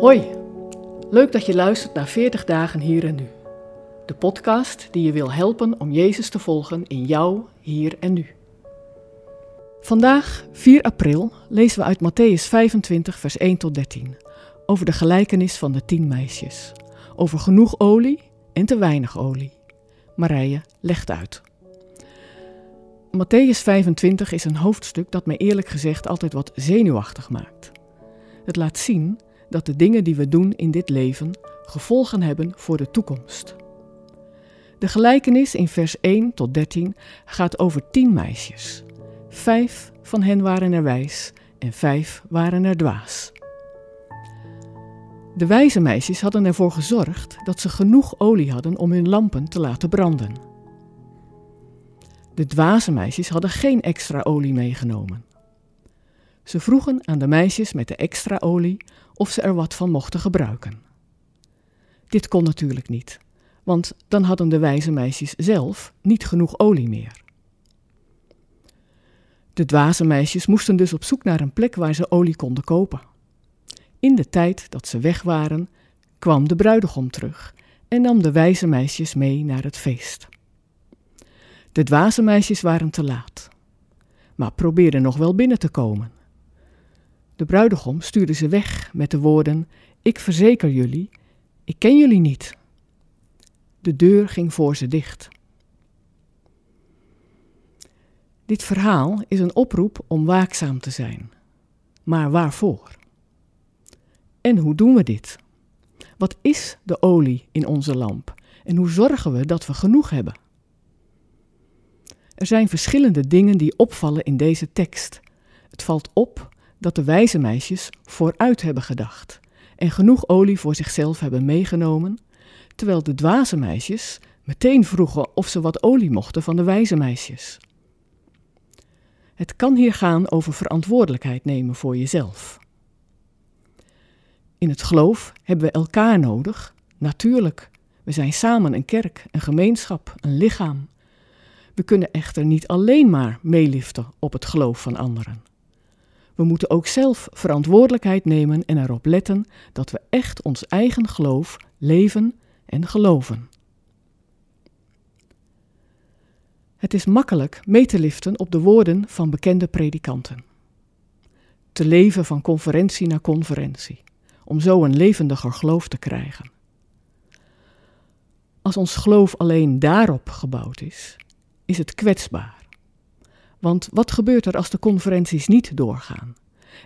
Hoi, leuk dat je luistert naar 40 dagen hier en nu. De podcast die je wil helpen om Jezus te volgen in jou, hier en nu. Vandaag, 4 april, lezen we uit Matthäus 25, vers 1 tot 13 over de gelijkenis van de tien meisjes. Over genoeg olie en te weinig olie. Marije legt uit. Matthäus 25 is een hoofdstuk dat me eerlijk gezegd altijd wat zenuwachtig maakt. Het laat zien dat de dingen die we doen in dit leven gevolgen hebben voor de toekomst. De gelijkenis in vers 1 tot 13 gaat over tien meisjes. Vijf van hen waren er wijs en vijf waren er dwaas. De wijze meisjes hadden ervoor gezorgd dat ze genoeg olie hadden om hun lampen te laten branden. De dwaze meisjes hadden geen extra olie meegenomen. Ze vroegen aan de meisjes met de extra olie of ze er wat van mochten gebruiken. Dit kon natuurlijk niet, want dan hadden de wijze meisjes zelf niet genoeg olie meer. De dwaze meisjes moesten dus op zoek naar een plek waar ze olie konden kopen. In de tijd dat ze weg waren, kwam de bruidegom terug en nam de wijze meisjes mee naar het feest. De dwaze meisjes waren te laat, maar probeerden nog wel binnen te komen. De bruidegom stuurde ze weg met de woorden: Ik verzeker jullie, ik ken jullie niet. De deur ging voor ze dicht. Dit verhaal is een oproep om waakzaam te zijn. Maar waarvoor? En hoe doen we dit? Wat is de olie in onze lamp? En hoe zorgen we dat we genoeg hebben? Er zijn verschillende dingen die opvallen in deze tekst. Het valt op dat de wijze meisjes vooruit hebben gedacht en genoeg olie voor zichzelf hebben meegenomen, terwijl de dwaze meisjes meteen vroegen of ze wat olie mochten van de wijze meisjes. Het kan hier gaan over verantwoordelijkheid nemen voor jezelf. In het geloof hebben we elkaar nodig, natuurlijk. We zijn samen een kerk, een gemeenschap, een lichaam. We kunnen echter niet alleen maar meeliften op het geloof van anderen. We moeten ook zelf verantwoordelijkheid nemen en erop letten dat we echt ons eigen geloof leven en geloven. Het is makkelijk mee te liften op de woorden van bekende predikanten. Te leven van conferentie naar conferentie om zo een levendiger geloof te krijgen. Als ons geloof alleen daarop gebouwd is, is het kwetsbaar. Want wat gebeurt er als de conferenties niet doorgaan?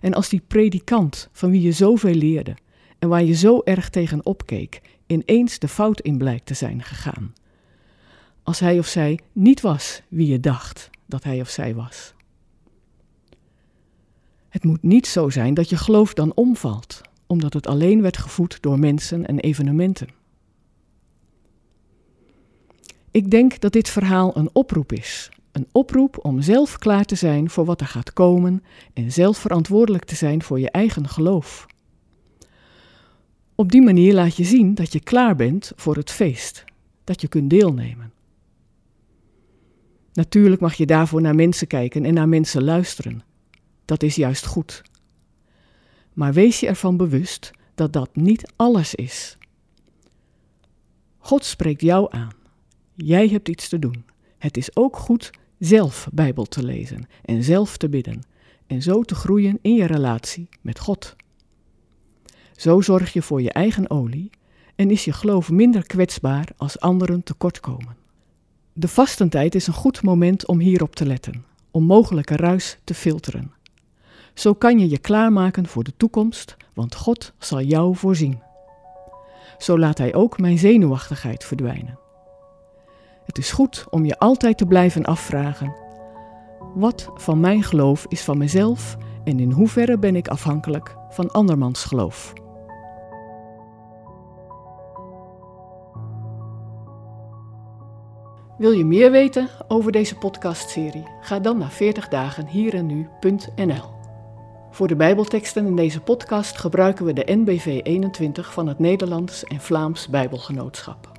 En als die predikant van wie je zoveel leerde en waar je zo erg tegen opkeek, ineens de fout in blijkt te zijn gegaan? Als hij of zij niet was wie je dacht dat hij of zij was. Het moet niet zo zijn dat je geloof dan omvalt, omdat het alleen werd gevoed door mensen en evenementen. Ik denk dat dit verhaal een oproep is. Een oproep om zelf klaar te zijn voor wat er gaat komen en zelf verantwoordelijk te zijn voor je eigen geloof. Op die manier laat je zien dat je klaar bent voor het feest, dat je kunt deelnemen. Natuurlijk mag je daarvoor naar mensen kijken en naar mensen luisteren. Dat is juist goed. Maar wees je ervan bewust dat dat niet alles is. God spreekt jou aan. Jij hebt iets te doen. Het is ook goed zelf Bijbel te lezen en zelf te bidden en zo te groeien in je relatie met God. Zo zorg je voor je eigen olie en is je geloof minder kwetsbaar als anderen tekortkomen. De vastentijd is een goed moment om hierop te letten, om mogelijke ruis te filteren. Zo kan je je klaarmaken voor de toekomst, want God zal jou voorzien. Zo laat Hij ook mijn zenuwachtigheid verdwijnen. Het is goed om je altijd te blijven afvragen: wat van mijn geloof is van mezelf en in hoeverre ben ik afhankelijk van andermans geloof? Wil je meer weten over deze podcastserie? Ga dan naar 40 dagen. Voor de Bijbelteksten in deze podcast gebruiken we de NBV 21 van het Nederlands en Vlaams Bijbelgenootschap.